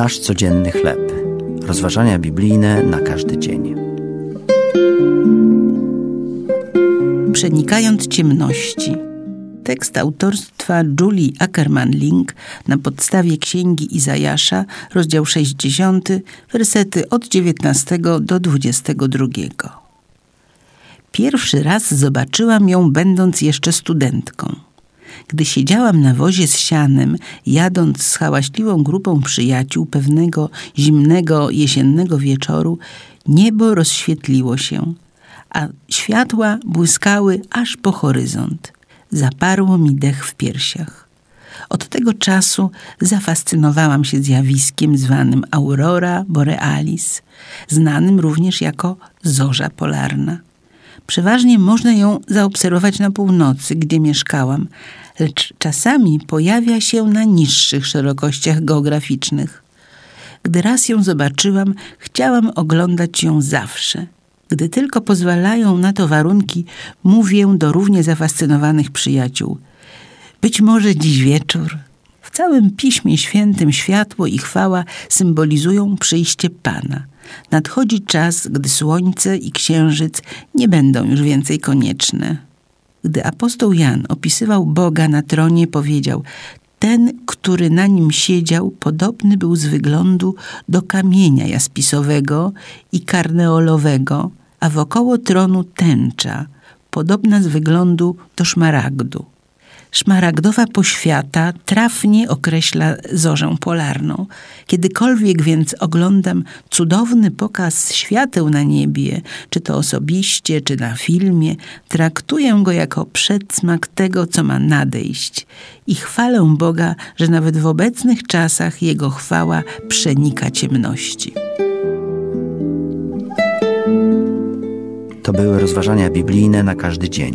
Nasz codzienny chleb. Rozważania biblijne na każdy dzień. Przenikając ciemności. Tekst autorstwa Julie Ackerman-Link na podstawie Księgi Izajasza, rozdział 60, wersety od 19 do 22. Pierwszy raz zobaczyłam ją, będąc jeszcze studentką. Gdy siedziałam na wozie z sianem, jadąc z hałaśliwą grupą przyjaciół pewnego zimnego jesiennego wieczoru, niebo rozświetliło się, a światła błyskały aż po horyzont. Zaparło mi dech w piersiach. Od tego czasu zafascynowałam się zjawiskiem zwanym aurora borealis, znanym również jako zorza polarna. Przeważnie można ją zaobserwować na północy, gdzie mieszkałam, lecz czasami pojawia się na niższych szerokościach geograficznych. Gdy raz ją zobaczyłam, chciałam oglądać ją zawsze. Gdy tylko pozwalają na to warunki, mówię do równie zafascynowanych przyjaciół. Być może dziś wieczór. W całym Piśmie Świętym światło i chwała symbolizują przyjście Pana. Nadchodzi czas, gdy słońce i księżyc nie będą już więcej konieczne. Gdy apostoł Jan opisywał Boga na tronie, powiedział: Ten, który na nim siedział, podobny był z wyglądu do kamienia jaspisowego i karneolowego, a wokoło tronu tęcza, podobna z wyglądu do szmaragdu. Szmaragdowa poświata trafnie określa zorzę polarną. Kiedykolwiek więc oglądam cudowny pokaz świateł na niebie, czy to osobiście, czy na filmie, traktuję go jako przedsmak tego, co ma nadejść i chwalę Boga, że nawet w obecnych czasach Jego chwała przenika ciemności. To były rozważania biblijne na każdy dzień.